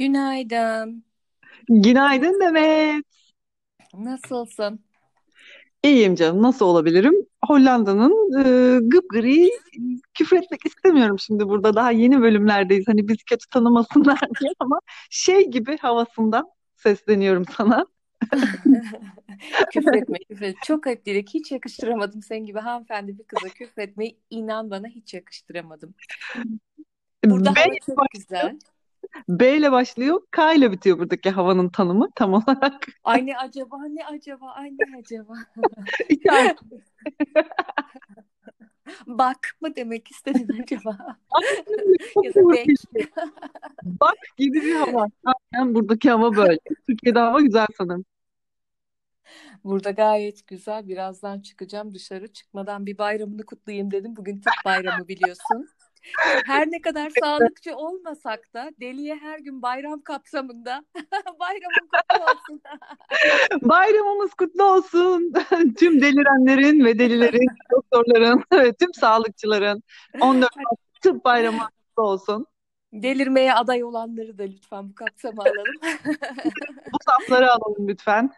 Günaydın. Günaydın Demet. Nasılsın? İyiyim canım. Nasıl olabilirim? Hollanda'nın e, gıpgri küfretmek istemiyorum şimdi burada. Daha yeni bölümlerdeyiz. Hani bizi kötü tanımasınlar diye ama şey gibi havasından sesleniyorum sana. Küfretme, küfret. Çok ayıp direkt hiç yakıştıramadım. Sen gibi hanımefendi bir kıza küfretmeyi inan bana hiç yakıştıramadım. Burada B, hava çok güzel. B ile başlıyor, K ile bitiyor buradaki havanın tanımı tam olarak. Ay ne acaba, ne acaba, ay ne acaba. Bak mı demek istedin acaba? Ya da bek. Bak gibi bir hava. Aynen buradaki hava böyle. Türkiye'de hava güzel sanırım. Burada gayet güzel. Birazdan çıkacağım dışarı. Çıkmadan bir bayramını kutlayayım dedim. Bugün tıp bayramı biliyorsun. Her ne kadar sağlıkçı olmasak da deliye her gün bayram kapsamında bayramın kutlu olsun. Bayramımız kutlu olsun. Tüm delirenlerin ve delilerin, doktorların ve tüm sağlıkçıların 14 Mart Tıp Bayramı kutlu olsun. Delirmeye aday olanları da lütfen bu kapsama alalım. Bu safları alalım lütfen.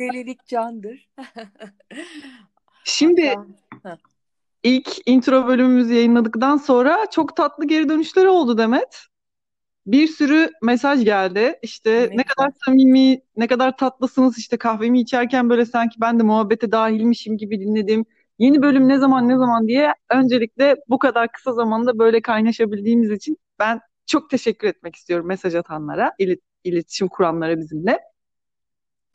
Delilik candır. Şimdi Hatta ilk intro bölümümüzü yayınladıktan sonra çok tatlı geri dönüşleri oldu Demet. Bir sürü mesaj geldi. İşte Ne ne kadar samimi, ne kadar tatlısınız. İşte kahvemi içerken böyle sanki ben de muhabbete dahilmişim gibi dinledim. Yeni bölüm ne zaman ne zaman diye öncelikle bu kadar kısa zamanda böyle kaynaşabildiğimiz için ben çok teşekkür etmek istiyorum mesaj atanlara, ilet- iletişim kuranlara bizimle.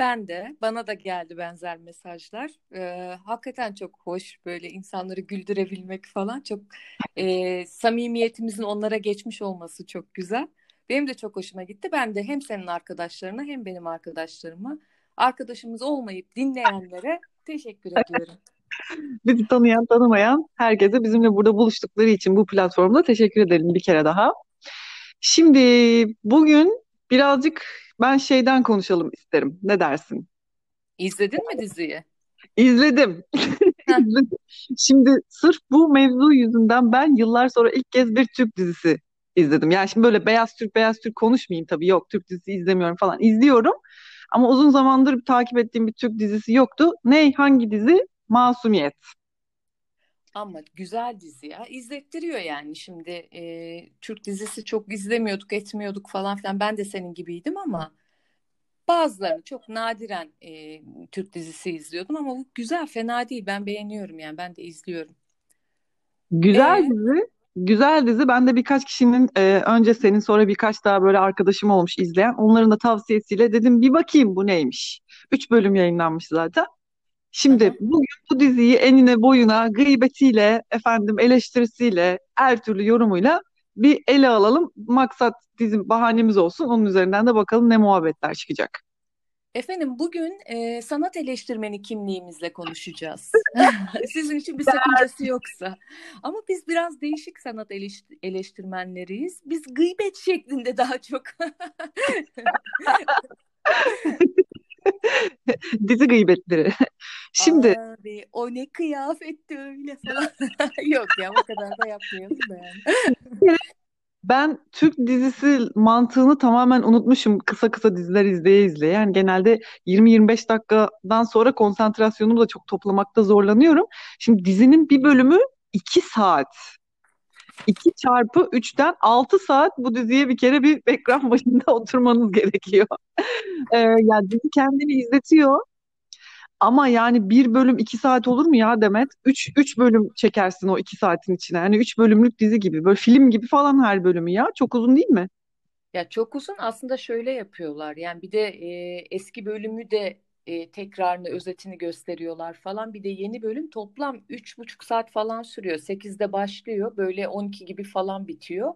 Ben de bana da geldi benzer mesajlar. Ee, hakikaten çok hoş böyle insanları güldürebilmek falan çok e, samimiyetimizin onlara geçmiş olması çok güzel. Benim de çok hoşuma gitti. Ben de hem senin arkadaşlarına hem benim arkadaşlarıma arkadaşımız olmayıp dinleyenlere teşekkür ediyorum. Bizi tanıyan, tanımayan herkese bizimle burada buluştukları için bu platformda teşekkür edelim bir kere daha. Şimdi bugün birazcık ben şeyden konuşalım isterim. Ne dersin? İzledin mi diziyi? İzledim. Şimdi sırf bu mevzu yüzünden ben yıllar sonra ilk kez bir Türk dizisi izledim. Yani şimdi böyle beyaz Türk beyaz Türk konuşmayayım tabii. Yok Türk dizisi izlemiyorum falan. İzliyorum. Ama uzun zamandır takip ettiğim bir Türk dizisi yoktu. Ne? Hangi dizi? Masumiyet. Ama güzel dizi ya. İzlettiriyor yani. Şimdi e, Türk dizisi çok izlemiyorduk, etmiyorduk falan filan. Ben de senin gibiydim ama bazılarını çok nadiren e, Türk dizisi izliyordum ama bu güzel, fena değil. Ben beğeniyorum yani. Ben de izliyorum. Güzel E dizi. Güzel dizi. Ben de birkaç kişinin e, önce senin sonra birkaç daha böyle arkadaşım olmuş izleyen. Onların da tavsiyesiyle dedim bir bakayım bu neymiş. Üç bölüm yayınlanmış zaten. Şimdi hı. bugün bu diziyi enine boyuna gıybetiyle, efendim eleştirisiyle, her türlü yorumuyla bir ele alalım. Maksat bizim bahanemiz olsun. Onun üzerinden de bakalım ne muhabbetler çıkacak. Efendim bugün e, sanat eleştirmeni kimliğimizle konuşacağız. Sizin için bir sakıncası yoksa. Ama biz biraz değişik sanat eleşt- eleştirmenleriyiz. Biz gıybet şeklinde daha çok. Dizi gıybetleri. Şimdi Abi o ne kıyafetti öyle falan. Yok ya o kadar da yapmayalım da yani. ben Türk dizisi mantığını tamamen unutmuşum kısa kısa diziler izleye izleye. Yani genelde 20-25 dakikadan sonra konsantrasyonumu da çok toplamakta zorlanıyorum. Şimdi dizinin bir bölümü 2 saat. 2 çarpı 3'ten 6 saat bu diziye bir kere bir ekran başında oturmanız gerekiyor. Ee, yani dizi kendini izletiyor. Ama yani bir bölüm 2 saat olur mu ya Demet? 3 3 bölüm çekersin o 2 saatin içine. Yani 3 bölümlük dizi gibi. Böyle film gibi falan her bölümü ya. Çok uzun değil mi? Ya çok uzun aslında şöyle yapıyorlar. Yani bir de e, eski bölümü de e, tekrarını, özetini gösteriyorlar falan. Bir de yeni bölüm toplam üç buçuk saat falan sürüyor. Sekizde başlıyor. Böyle 12 gibi falan bitiyor.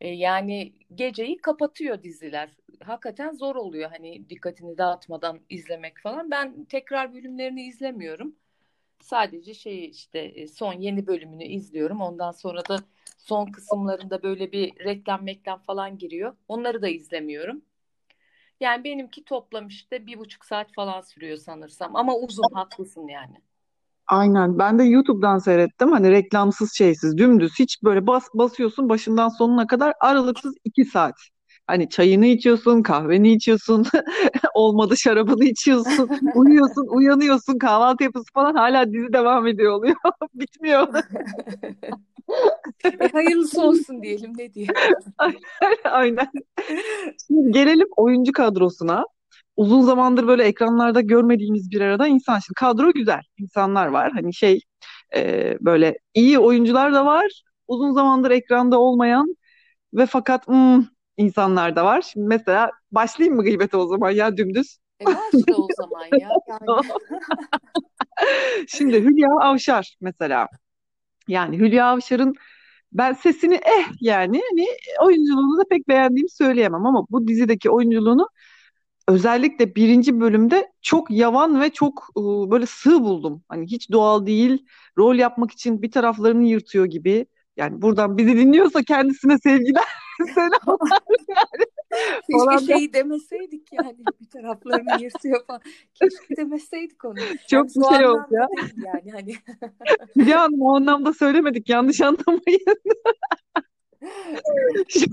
E, yani geceyi kapatıyor diziler. Hakikaten zor oluyor hani dikkatini dağıtmadan izlemek falan. Ben tekrar bölümlerini izlemiyorum. Sadece şey işte son yeni bölümünü izliyorum. Ondan sonra da son kısımlarında böyle bir reklam falan giriyor. Onları da izlemiyorum. Yani benimki toplam işte bir buçuk saat falan sürüyor sanırsam. Ama uzun haklısın yani. Aynen. Ben de YouTube'dan seyrettim. Hani reklamsız şeysiz, dümdüz. Hiç böyle bas basıyorsun başından sonuna kadar aralıksız 2 saat. Hani çayını içiyorsun, kahveni içiyorsun, olmadı şarabını içiyorsun, uyuyorsun, uyanıyorsun, kahvaltı yapıyorsun falan hala dizi devam ediyor oluyor. Bitmiyor. E, hayırlısı olsun diyelim ne diyelim. Aynen. Şimdi gelelim oyuncu kadrosuna. Uzun zamandır böyle ekranlarda görmediğimiz bir arada insan. Şimdi kadro güzel. insanlar var. Hani şey e, böyle iyi oyuncular da var. Uzun zamandır ekranda olmayan ve fakat hmm, insanlar da var. Şimdi mesela başlayayım mı gıybete o zaman ya dümdüz? E başla o zaman ya. Yani Şimdi Hülya Avşar mesela. Yani Hülya Avşar'ın ben sesini eh yani hani oyunculuğunu da pek beğendiğimi söyleyemem ama bu dizideki oyunculuğunu özellikle birinci bölümde çok yavan ve çok e, böyle sığ buldum. Hani hiç doğal değil, rol yapmak için bir taraflarını yırtıyor gibi. Yani buradan bizi dinliyorsa kendisine sevgiler, selamlar keşke falan. şeyi demeseydik yani bir taraflarını yırtıyor falan. Keşke demeseydik onu. Çok Yani bir şey oldu ya. yani hani. Hülya Hanım o anlamda söylemedik yanlış anlamayın.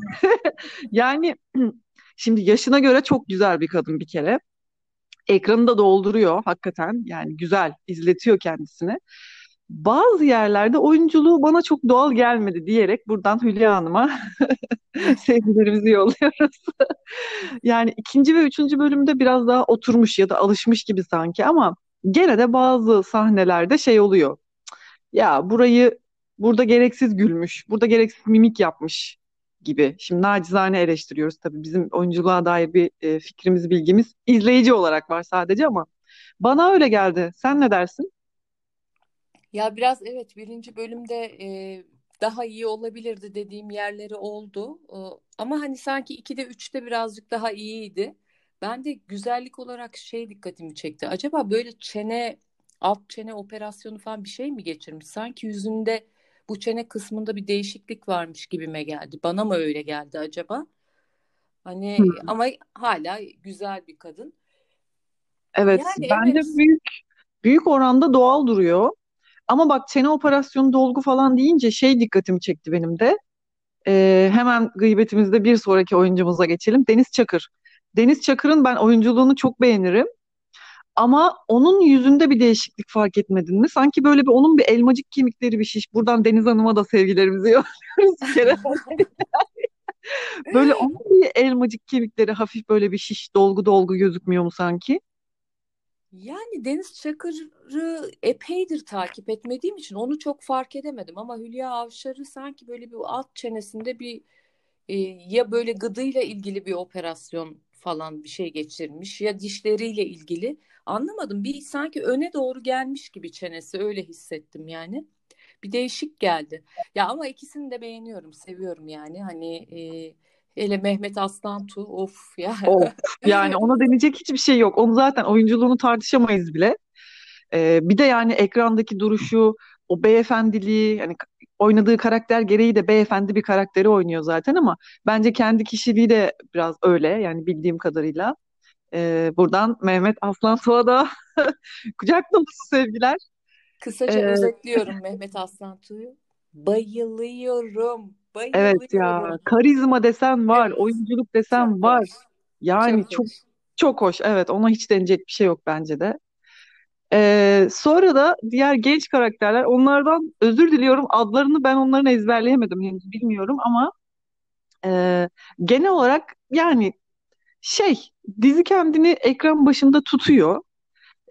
Yani şimdi yaşına göre çok güzel bir kadın bir kere. Ekranı da dolduruyor hakikaten. Yani güzel izletiyor kendisini. Bazı yerlerde oyunculuğu bana çok doğal gelmedi diyerek buradan Hülya Hanım'a sevgilerimizi yolluyoruz. Yani ikinci ve üçüncü bölümde biraz daha oturmuş ya da alışmış gibi sanki ama gene de bazı sahnelerde şey oluyor. Ya burayı burada gereksiz gülmüş, burada gereksiz mimik yapmış gibi. Şimdi nacizane eleştiriyoruz tabii. Bizim oyunculuğa dair bir e, fikrimiz, bilgimiz izleyici olarak var sadece ama bana öyle geldi. Sen ne dersin? Ya biraz evet birinci bölümde e, daha iyi olabilirdi dediğim yerleri oldu. E, ama hani sanki 2'de üçte birazcık daha iyiydi. Ben de güzellik olarak şey dikkatimi çekti. Acaba böyle çene, alt çene operasyonu falan bir şey mi geçirmiş? Sanki yüzünde bu çene kısmında bir değişiklik varmış gibime geldi. Bana mı öyle geldi acaba? Hani Hmm. ama hala güzel bir kadın. Evet, Yani bence evet büyük büyük oranda doğal duruyor. Ama bak çene operasyonu dolgu falan deyince şey dikkatimi çekti benim de. Ee, hemen gıybetimizde bir sonraki oyuncumuza geçelim. Deniz Çakır. Deniz Çakır'ın ben oyunculuğunu çok beğenirim. Ama onun yüzünde bir değişiklik fark etmedin mi? Sanki böyle bir onun bir elmacık kemikleri bir şiş. Buradan Deniz Hanım'a da sevgilerimizi yolluyoruz. Böyle onun bir elmacık kemikleri hafif böyle bir şiş dolgu dolgu gözükmüyor mu sanki? Yani Deniz Çakır'ı epeydir takip etmediğim için onu çok fark edemedim. Ama Hülya Avşar'ı sanki böyle bir alt çenesinde bir e, ya böyle gıdıyla ilgili bir operasyon falan bir şey geçirmiş ya dişleriyle ilgili. Anlamadım. Bir sanki öne doğru gelmiş gibi çenesi öyle hissettim yani. Bir değişik geldi. Ya ama ikisini de beğeniyorum seviyorum yani. Hani e, hele Mehmet Aslantu of ya Of. Yani ona deneyecek hiçbir şey yok. Onu zaten oyunculuğunu tartışamayız bile. Ee, bir de yani ekrandaki duruşu, o beyefendiliği, yani oynadığı karakter gereği de beyefendi bir karakteri oynuyor zaten ama bence kendi kişiliği de biraz öyle yani bildiğim kadarıyla. Ee, buradan Mehmet Aslantuğ'a da kucak dolusu sevgiler. Kısaca Ee, özetliyorum Mehmet Aslan Tuğ'u. Bayılıyorum. Evet ya Bayılıyorum. karizma desen var, Evet. oyunculuk Çok desen var. hoş. Yani Çok çok hoş. çok hoş. Evet ona hiç deneyecek bir şey yok bence de. Ee, sonra da diğer genç karakterler onlardan özür diliyorum adlarını ben onların ezberleyemedim henüz bilmiyorum ama e, genel olarak yani şey dizi kendini ekran başında tutuyor.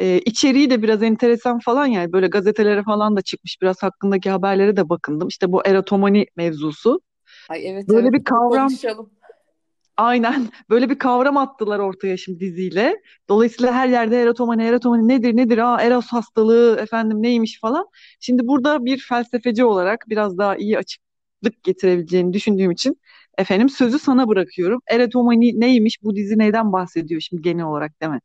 Ee, içeriği de biraz enteresan falan yani böyle gazetelere falan da çıkmış biraz hakkındaki haberlere de bakındım. İşte bu erotomani mevzusu. Ay evet Böyle evet bir kavram konuşalım. Aynen. Böyle bir kavram attılar ortaya şimdi diziyle. Dolayısıyla her yerde erotomani, erotomani nedir nedir? Aa Eros hastalığı efendim neymiş falan. Şimdi burada bir felsefeci olarak biraz daha iyi açıklık getirebileceğini düşündüğüm için efendim sözü sana bırakıyorum. Erotomani neymiş? Bu dizi neyden bahsediyor şimdi genel olarak mi?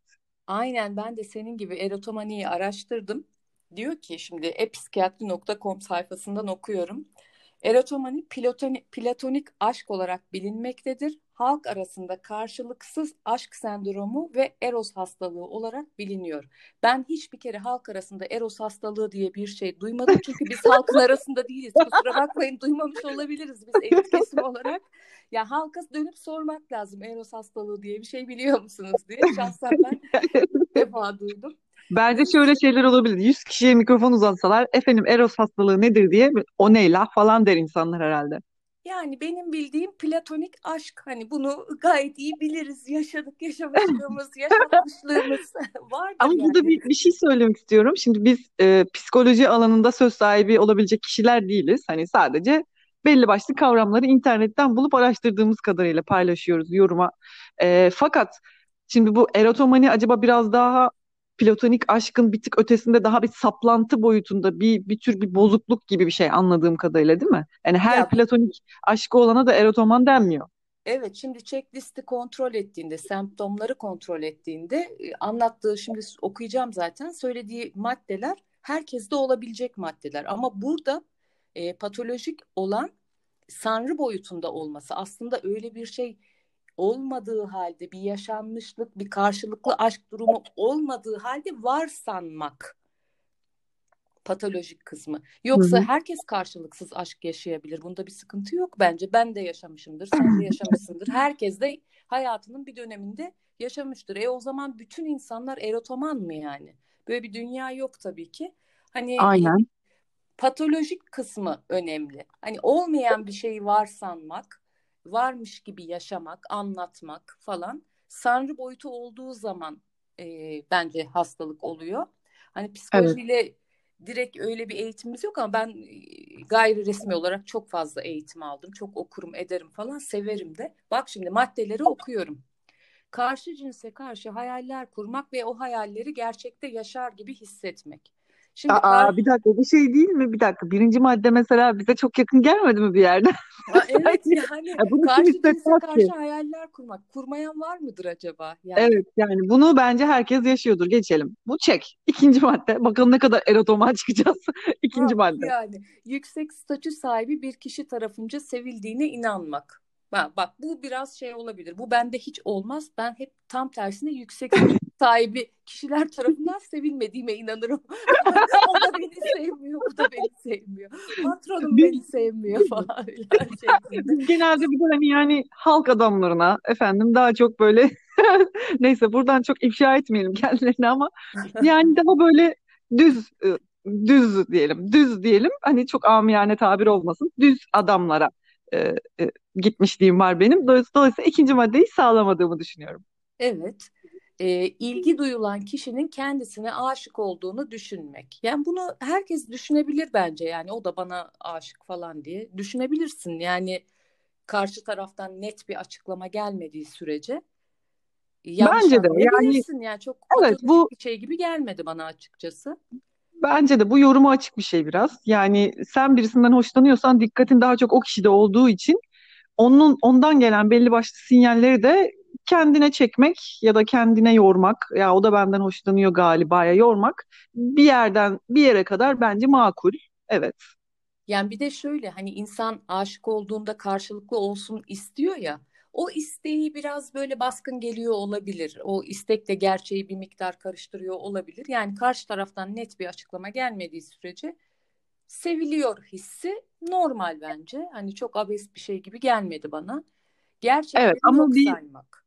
Aynen ben de senin gibi erotomaniyi araştırdım. Diyor ki şimdi epsikiyatri.com sayfasından okuyorum. Erotomani platonik, platonik aşk olarak bilinmektedir. Halk arasında karşılıksız aşk sendromu ve eros hastalığı olarak biliniyor. Ben hiçbir kere halk arasında eros hastalığı diye bir şey duymadım. Çünkü biz halkın arasında değiliz. Kusura bakmayın duymamış olabiliriz biz elit kesim olarak. Ya halka dönüp sormak lazım eros hastalığı diye bir şey biliyor musunuz diye. Şahsen ben defa duydum. Bence şöyle şeyler olabilir. 100 kişiye mikrofon uzatsalar efendim Eros hastalığı nedir diye o neyla falan der insanlar herhalde. Yani benim bildiğim platonik aşk. Hani bunu gayet iyi biliriz. Yaşadık, yaşamışlığımız, yaşatmışlığımız vardır Ama yani. burada bir, bir şey söylemek istiyorum. Şimdi biz e, psikoloji alanında söz sahibi olabilecek kişiler değiliz. Hani sadece belli başlı kavramları internetten bulup araştırdığımız kadarıyla paylaşıyoruz yoruma. E, fakat şimdi bu erotomani acaba biraz daha platonik aşkın bir tık ötesinde daha bir saplantı boyutunda bir bir tür bir bozukluk gibi bir şey anladığım kadarıyla değil mi? Yani her Ya platonik aşkı olana da erotoman denmiyor. evet şimdi checklisti kontrol ettiğinde, semptomları kontrol ettiğinde e, anlattığı şimdi okuyacağım zaten söylediği maddeler herkeste olabilecek maddeler. Ama burada e, patolojik olan sanrı boyutunda olması aslında öyle bir şey olmadığı halde bir yaşanmışlık, bir karşılıklı aşk durumu olmadığı halde var sanmak patolojik kısmı. Yoksa hı. herkes karşılıksız aşk yaşayabilir. Bunda bir sıkıntı yok bence. Ben de yaşamışımdır, sen de yaşamışsındır. Herkes de hayatının bir döneminde yaşamıştır. E o zaman bütün insanlar erotoman mı yani? Böyle bir dünya yok tabii ki. Hani e, Aynen. patolojik kısmı önemli. Hani olmayan bir şeyi var sanmak, varmış gibi yaşamak, anlatmak falan. Sanrı boyutu olduğu zaman e, bence hastalık oluyor. Hani Evet. psikolojiyle direkt öyle bir eğitimimiz yok ama ben gayri resmi olarak çok fazla eğitim aldım. Çok okurum, ederim falan, severim de. Bak şimdi maddeleri okuyorum. Karşı cinse karşı hayaller kurmak ve o hayalleri gerçekte yaşar gibi hissetmek. Şimdi Aa, bir dakika bu şey değil mi? Bir dakika. Birinci madde mesela bize çok yakın gelmedi mi bir yerden? Ha, evet yani Ya bunu karşı cinse karşı ki? hayaller kurmak. Kurmayan var mıdır acaba? Yani Evet yani bunu bence herkes yaşıyordur. Geçelim. Bu çek. İkinci madde. Bakalım ne kadar erotoman çıkacağız. İkinci ha, madde. yani yüksek statü sahibi bir kişi tarafınca sevildiğine inanmak. Ha, bak bu biraz şey olabilir. Bu bende hiç olmaz. Ben hep tam tersine yüksek sahibi kişiler tarafından sevilmediğime inanırım. O da beni sevmiyor, bu da beni sevmiyor. Patronum Biz, beni sevmiyor falan biz genelde bir hani yani halk adamlarına efendim daha çok böyle neyse buradan çok ifşa etmeyelim kendilerini ama yani daha böyle düz e, düz diyelim. Düz diyelim. Hani çok amiyane tabir olmasın. Düz adamlara e, e, gitmişliğim var benim. Dolayısıyla ikinci maddeyi sağlamadığımı düşünüyorum. Evet. Ee, ilgi duyulan kişinin kendisine aşık olduğunu düşünmek. Yani bunu herkes düşünebilir bence. Yani o da bana aşık falan diye düşünebilirsin. Yani karşı taraftan net bir açıklama gelmediği sürece Bence de yani. Yani çok evet bu bir şey gibi gelmedi bana açıkçası. bence de bu yoruma açık bir şey biraz. Yani sen birisinden hoşlanıyorsan dikkatin daha çok o kişide olduğu için onun ondan gelen belli başlı sinyalleri de kendine çekmek ya da kendine yormak ya o da benden hoşlanıyor galiba ya yormak bir yerden bir yere kadar bence makul. Evet. Yani bir de şöyle hani insan aşık olduğunda karşılıklı olsun istiyor ya. O isteği biraz böyle baskın geliyor olabilir. O istekle gerçeği bir miktar karıştırıyor olabilir. Yani karşı taraftan net bir açıklama gelmediği sürece seviliyor hissi normal bence. Hani çok abes bir şey gibi gelmedi bana. Evet Gerçekleri ama yok bir saymak.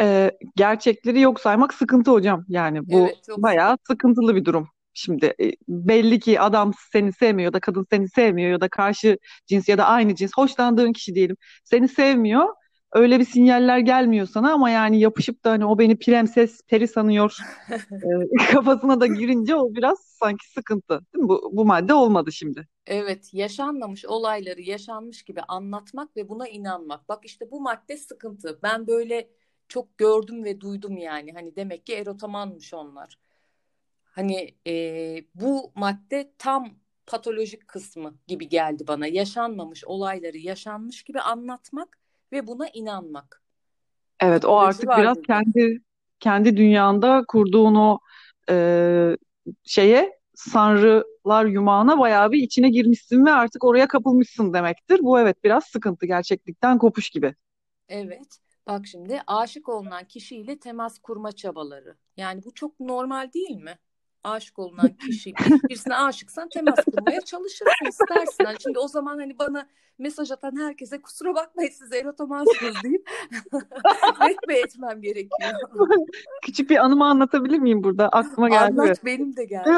E, gerçekleri yok saymak sıkıntı hocam. Yani bu Evet çok bayağı sıkıntı. sıkıntılı bir durum. Şimdi e, belli ki adam seni sevmiyor da kadın seni sevmiyor ya da karşı cins ya da aynı cins hoşlandığın kişi diyelim seni sevmiyor. Öyle bir sinyaller gelmiyor sana ama yani yapışıp da hani o beni prenses peri sanıyor e, kafasına da girince o biraz sanki sıkıntı. Değil mi? Bu, bu madde olmadı şimdi. Evet, yaşanmamış olayları yaşanmış gibi anlatmak ve buna inanmak. Bak işte bu madde sıkıntı. Ben böyle çok gördüm ve duydum yani. Hani demek ki erotomanmış onlar. Hani e, bu madde tam patolojik kısmı gibi geldi bana. Yaşanmamış olayları yaşanmış gibi anlatmak ve buna inanmak. Evet, o artık var biraz kendi kendi dünyanda kurduğun o e, şeye sanrılar yumağına bayağı bir içine girmişsin ve artık oraya kapılmışsın demektir. Bu evet biraz sıkıntı gerçeklikten kopuş gibi. Evet. Bak şimdi aşık olunan kişiyle temas kurma çabaları. Yani bu çok normal değil mi? Aşık olunan kişi birisine aşıksan temas kurmaya çalışırsın istersin. Hani şimdi o zaman hani bana mesaj atan herkese kusura bakmayın siz erotomansınız deyip etme etmem gerekiyor. Küçük bir anımı anlatabilir miyim burada? Aklıma geldi. Anlat benim de geldi.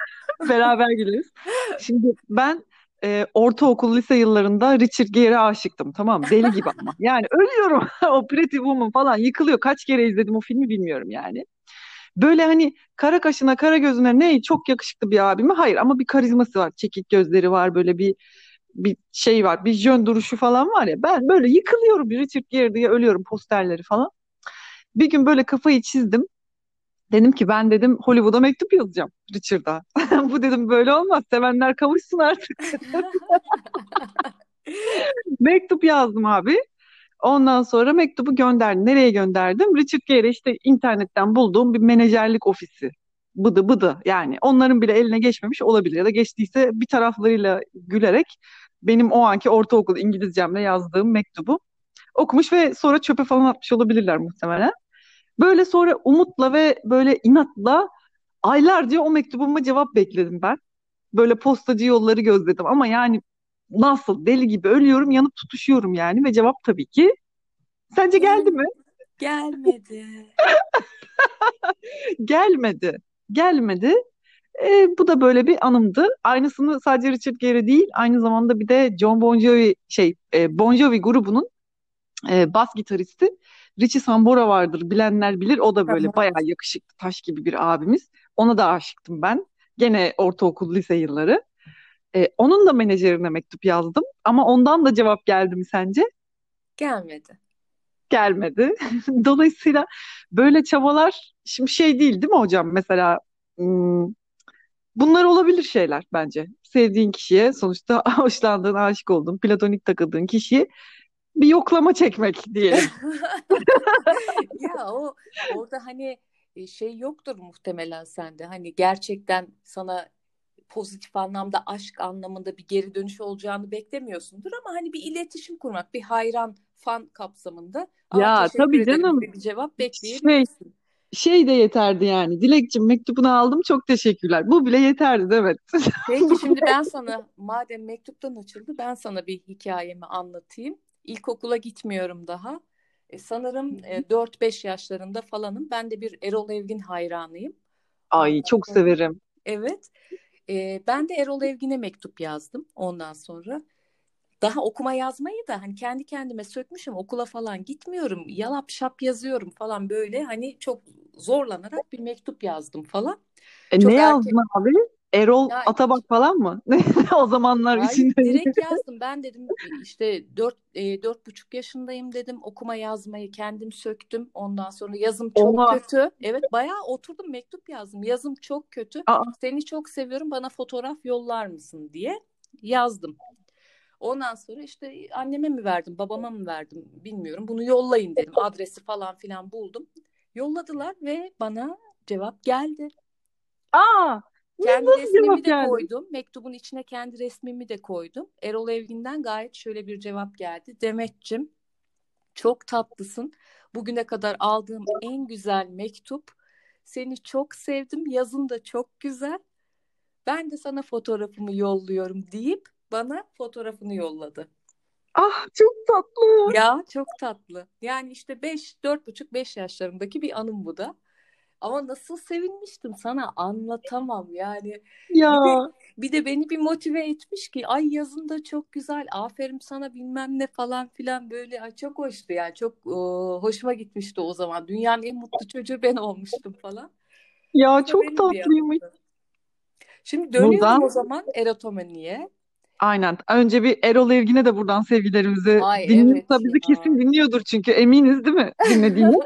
Beraber güleriz. Şimdi ben e, ortaokul, lise yıllarında Richard Gere'e aşıktım. Tamam? Deli gibi ama. Yani ölüyorum. o Pretty Woman falan yıkılıyor. Kaç kere izledim o filmi bilmiyorum yani. Böyle hani kara kaşına, kara gözüne ne çok yakışıklı bir abimi. Hayır ama bir karizması var. Çekik gözleri var. Böyle bir bir şey var. Bir jön duruşu falan var ya. Ben böyle yıkılıyorum. Richard Gere diye ölüyorum posterleri falan. Bir gün böyle kafayı çizdim. Dedim ki ben dedim Hollywood'a mektup yazacağım Richard'a. Bu dedim böyle olmaz. Sevenler kavuşsun artık. mektup yazdım abi. Ondan sonra mektubu gönderdim. Nereye gönderdim? Richard Gere işte internetten bulduğum bir menajerlik ofisi. Bıdı bıdı yani. Onların bile eline geçmemiş olabilir. Ya da geçtiyse bir taraflarıyla gülerek benim o anki ortaokul İngilizcemle yazdığım mektubu okumuş ve sonra çöpe falan atmış olabilirler muhtemelen. Böyle sonra umutla ve böyle inatla aylarca o mektubuma cevap bekledim ben. Böyle postacı yolları gözledim ama yani nasıl deli gibi ölüyorum yanıp tutuşuyorum yani ve cevap tabii ki sence geldi mi? Gelmedi. Gelmedi. Gelmedi. E, bu da böyle bir anımdı. Aynısını sadece Richard Gere değil, aynı zamanda bir de John Bon Jovi şey e, Bon Jovi grubunun e, bas gitaristi Richie Sambora vardır. Bilenler bilir. O da böyle bayağı yakışıklı taş gibi bir abimiz. Ona da aşıktım ben. Gene ortaokul, lise yılları. E, onun da menajerine mektup yazdım. Ama ondan da cevap geldi mi sence? Gelmedi. Gelmedi. Dolayısıyla böyle çabalar şimdi şey değil değil mi hocam? Mesela hmm, bunlar olabilir şeyler bence. Sevdiğin kişiye sonuçta hoşlandığın, aşık olduğun, platonik takıldığın kişiye bir yoklama çekmek diyelim. ya o orada hani e, şey yoktur muhtemelen sende. Hani gerçekten sana pozitif anlamda aşk anlamında bir geri dönüş olacağını beklemiyorsundur ama hani bir iletişim kurmak, bir hayran fan kapsamında ya tabii canım bir cevap bekleyebilirsin. Şey, şey de yeterdi yani. Dilekçim mektubunu aldım çok teşekkürler. Bu bile yeterdi evet. Peki şimdi ben sana madem mektuptan açıldı ben sana bir hikayemi anlatayım. İlkokula gitmiyorum daha. E, sanırım e, 4-5 yaşlarında falanım. Ben de bir Erol Evgin hayranıyım. Ay çok severim. Evet. E, ben de Erol Evgin'e mektup yazdım ondan sonra. Daha okuma yazmayı da hani kendi kendime sökmüşüm okula falan gitmiyorum. Yalap şap yazıyorum falan böyle hani çok zorlanarak bir mektup yazdım falan. E, çok ne erken... yazdın abi? Erol ya, Atabak falan mı? o zamanlar hayır, içinde. Direkt yazdım. Ben dedim işte dört, e, dört buçuk yaşındayım dedim. Okuma yazmayı kendim söktüm. Ondan sonra yazım çok Oha. kötü. Evet bayağı oturdum mektup yazdım. Yazım çok kötü. Aa. Seni çok seviyorum bana fotoğraf yollar mısın diye yazdım. Ondan sonra işte anneme mi verdim, babama mı verdim bilmiyorum. Bunu yollayın dedim. Adresi falan filan buldum. Yolladılar ve bana cevap geldi. Aa, kendi resmimi de geldi? koydum. Mektubun içine kendi resmimi de koydum. Erol Evgin'den gayet şöyle bir cevap geldi. Demetçim çok tatlısın. Bugüne kadar aldığım en güzel mektup. Seni çok sevdim. Yazın da çok güzel. Ben de sana fotoğrafımı yolluyorum deyip bana fotoğrafını yolladı. Ah çok tatlı. Ya çok tatlı. Yani işte 5, buçuk 5 yaşlarındaki bir anım bu da. Ama nasıl sevinmiştim sana anlatamam yani. Ya. Bir de, bir de beni bir motive etmiş ki ay yazın da çok güzel aferin sana bilmem ne falan filan böyle ay çok hoştu yani çok o, hoşuma gitmişti o zaman. Dünyanın en mutlu çocuğu ben olmuştum falan. Ya çok tatlıymış. Şimdi dönüyorum Buradan... o zaman erotomaniye. Aynen. Önce bir Erol Evgin'e de buradan sevgilerimizi Ay, dinliyorsa evet bizi ya. kesin dinliyordur çünkü eminiz değil mi dinlediğini?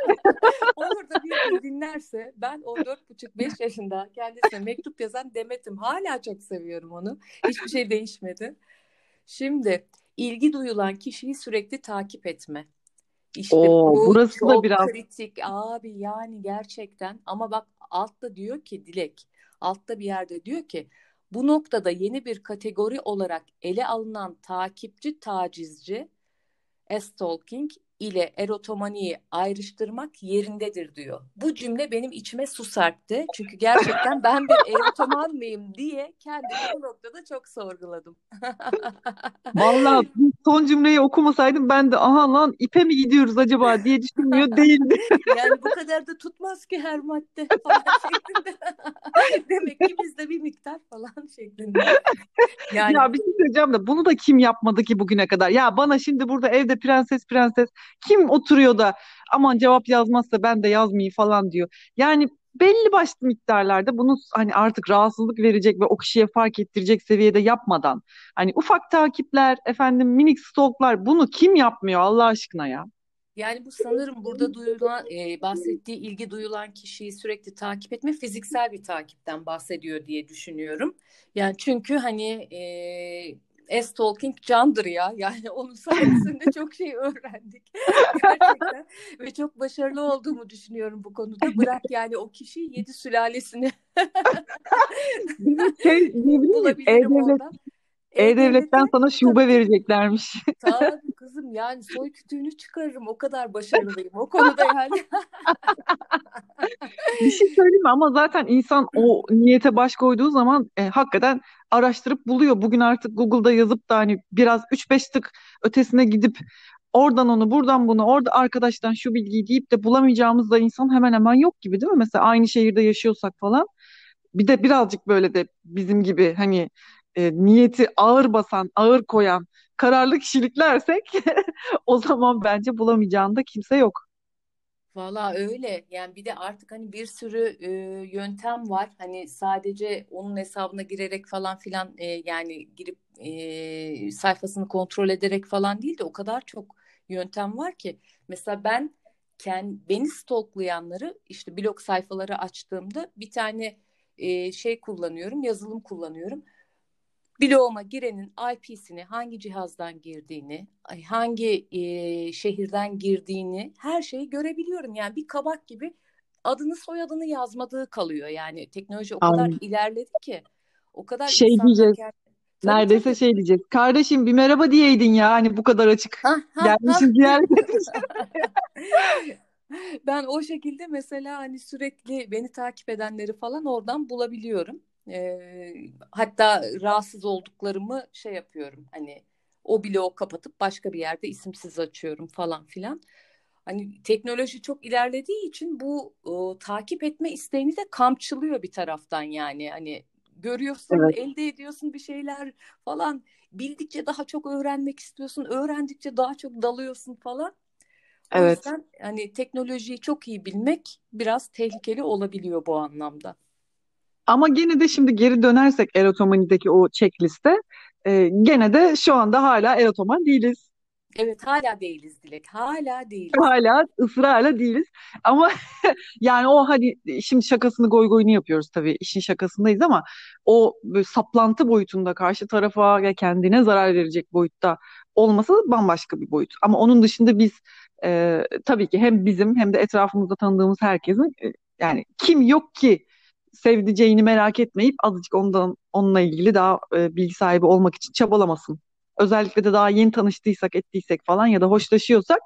Olur da bir dinlerse ben o dört buçuk beş yaşında kendisine mektup yazan Demet'im. Hala çok seviyorum onu. Hiçbir şey değişmedi. Şimdi ilgi duyulan kişiyi sürekli takip etme. İşte Oo, bu burası çok da biraz kritik abi yani gerçekten ama bak altta diyor ki Dilek altta bir yerde diyor ki bu noktada yeni bir kategori olarak ele alınan takipçi tacizci, stalking ile erotomaniyi ayrıştırmak yerindedir diyor. Bu cümle benim içime su serpti. Çünkü gerçekten ben bir erotoman mıyım diye kendimi bu noktada çok sorguladım. Vallahi son cümleyi okumasaydım ben de aha lan ipe mi gidiyoruz acaba diye düşünmüyor değildi. yani bu kadar da tutmaz ki her madde falan şeklinde. Demek ki bizde bir miktar falan şeklinde. Yani... Ya bir şey söyleyeceğim de bunu da kim yapmadı ki bugüne kadar? Ya bana şimdi burada evde prenses prenses kim oturuyor da aman cevap yazmazsa ben de yazmayayım falan diyor. Yani belli başlı miktarlarda bunu hani artık rahatsızlık verecek ve o kişiye fark ettirecek seviyede yapmadan hani ufak takipler efendim minik stalklar bunu kim yapmıyor Allah aşkına ya? Yani bu sanırım burada duyulan, e, bahsettiği ilgi duyulan kişiyi sürekli takip etme fiziksel bir takipten bahsediyor diye düşünüyorum. Yani çünkü hani e, S-Talking candır ya. Yani onun sayesinde çok şey öğrendik. Gerçekten. Ve çok başarılı olduğumu düşünüyorum bu konuda. Bırak yani o kişi yedi sülalesini şey, bulabilirim oradan. E-Devlet'ten sana şube vereceklermiş. Tabii kızım yani soy kütüğünü çıkarırım. O kadar başarılıyım o konuda yani. bir şey söyleyeyim mi? Ama zaten insan o niyete baş koyduğu zaman e, hakikaten araştırıp buluyor. Bugün artık Google'da yazıp da hani biraz 3-5 tık ötesine gidip oradan onu buradan bunu orada arkadaştan şu bilgiyi deyip de bulamayacağımız da insan hemen hemen yok gibi değil mi? Mesela aynı şehirde yaşıyorsak falan. Bir de birazcık böyle de bizim gibi hani e, niyeti ağır basan, ağır koyan kararlı kişiliklersek o zaman bence bulamayacağında kimse yok. Valla öyle. Yani bir de artık hani bir sürü e, yöntem var. Hani sadece onun hesabına girerek falan filan e, yani girip e, sayfasını kontrol ederek falan değil de o kadar çok yöntem var ki. Mesela ben kend, beni stalklayanları işte blog sayfaları açtığımda bir tane e, şey kullanıyorum yazılım kullanıyorum bloğuma girenin IP'sini, hangi cihazdan girdiğini, hangi e, şehirden girdiğini her şeyi görebiliyorum. Yani bir kabak gibi adını soyadını yazmadığı kalıyor. Yani teknoloji o kadar Anladım. ilerledi ki o kadar şey diyeceğiz. Tabii, Neredeyse tabii. şey diyeceğiz. Kardeşim bir merhaba diyeydin ya hani bu kadar açık. Ha, ha, Gelmişsin ziyaret Ben o şekilde mesela hani sürekli beni takip edenleri falan oradan bulabiliyorum. E, hatta rahatsız olduklarımı şey yapıyorum hani o bloğu kapatıp başka bir yerde isimsiz açıyorum falan filan. Hani teknoloji çok ilerlediği için bu o, takip etme isteğini de kamçılıyor bir taraftan yani. Hani görüyorsun, evet. elde ediyorsun bir şeyler falan. Bildikçe daha çok öğrenmek istiyorsun, öğrendikçe daha çok dalıyorsun falan. O evet. yüzden hani teknolojiyi çok iyi bilmek biraz tehlikeli olabiliyor bu anlamda. Ama gene de şimdi geri dönersek erotomanideki o checkliste e, gene de şu anda hala erotoman değiliz. Evet hala değiliz Dilek. Hala değiliz. Hala ısrarla değiliz. Ama yani o hadi şimdi şakasını goy goyunu yapıyoruz tabii. işin şakasındayız ama o saplantı boyutunda karşı tarafa ya kendine zarar verecek boyutta olması bambaşka bir boyut. Ama onun dışında biz e, tabii ki hem bizim hem de etrafımızda tanıdığımız herkesin e, yani kim yok ki sevdiceğini merak etmeyip azıcık ondan onunla ilgili daha e, bilgi sahibi olmak için çabalamasın. Özellikle de daha yeni tanıştıysak, ettiysek falan ya da hoşlaşıyorsak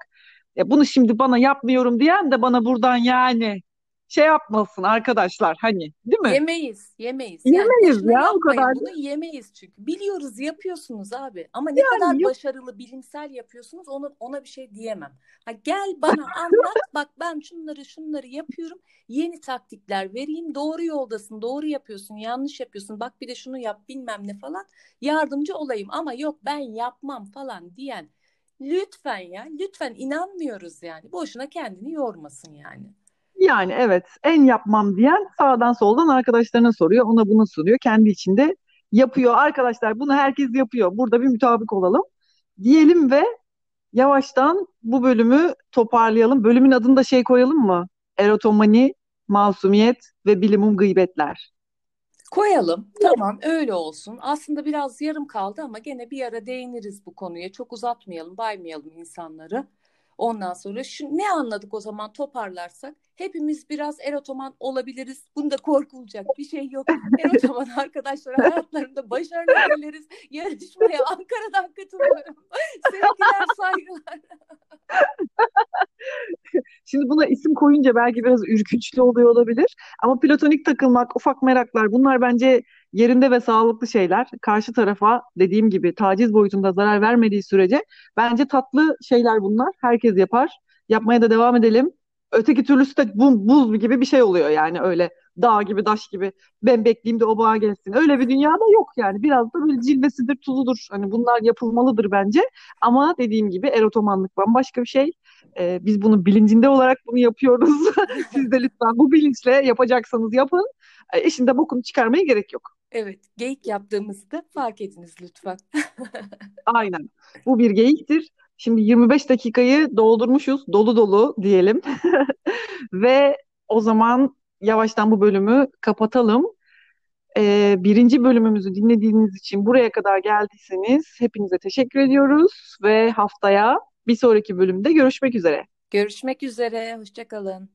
ya bunu şimdi bana yapmıyorum diyen de bana buradan yani şey yapmasın arkadaşlar hani değil mi? Yemeyiz, yemeyiz. Yemeyiz yani ya o kadar. Bunu yemeyiz çünkü. Biliyoruz yapıyorsunuz abi ama ne yani kadar yok. başarılı bilimsel yapıyorsunuz ona, ona bir şey diyemem. Ha, gel bana anlat bak ben şunları şunları yapıyorum. Yeni taktikler vereyim. Doğru yoldasın, doğru yapıyorsun, yanlış yapıyorsun. Bak bir de şunu yap bilmem ne falan. Yardımcı olayım ama yok ben yapmam falan diyen lütfen ya lütfen inanmıyoruz yani. Boşuna kendini yormasın yani. Yani evet en yapmam diyen sağdan soldan arkadaşlarına soruyor. Ona bunu soruyor. Kendi içinde yapıyor. Arkadaşlar bunu herkes yapıyor. Burada bir mütabık olalım. Diyelim ve yavaştan bu bölümü toparlayalım. Bölümün adını da şey koyalım mı? Erotomani, masumiyet ve bilimum gıybetler. Koyalım. Tamam öyle olsun. Aslında biraz yarım kaldı ama gene bir ara değiniriz bu konuya. Çok uzatmayalım, baymayalım insanları. Ondan sonra şu, ne anladık o zaman toparlarsak? Hepimiz biraz erotoman olabiliriz. Bunda korkulacak bir şey yok. Erotoman arkadaşlar hayatlarında başarılı dileriz. Yarışmaya Ankara'dan katılıyorum. Sevgiler, saygılar. Şimdi buna isim koyunca belki biraz ürkünçlü oluyor olabilir. Ama platonik takılmak, ufak meraklar bunlar bence yerinde ve sağlıklı şeyler. Karşı tarafa dediğim gibi taciz boyutunda zarar vermediği sürece bence tatlı şeyler bunlar. Herkes yapar. Yapmaya da devam edelim. Öteki türlüsü de bu, buz gibi bir şey oluyor yani öyle dağ gibi daş gibi ben bekleyeyim de o bağa gelsin. Öyle bir dünyada yok yani. Biraz da böyle cilvesidir, tuzudur. Hani bunlar yapılmalıdır bence. Ama dediğim gibi erotomanlık bambaşka bir şey. Ee, biz bunun bilincinde olarak bunu yapıyoruz. Siz de lütfen bu bilinçle yapacaksanız yapın. Ee, eşinde bokunu çıkarmaya gerek yok. Evet, geyik yaptığımızda fark ediniz lütfen. Aynen. Bu bir geyiktir. Şimdi 25 dakikayı doldurmuşuz. Dolu dolu diyelim. Ve o zaman yavaştan bu bölümü kapatalım. Ee, birinci bölümümüzü dinlediğiniz için buraya kadar geldiyseniz hepinize teşekkür ediyoruz ve haftaya bir sonraki bölümde görüşmek üzere. Görüşmek üzere, hoşçakalın.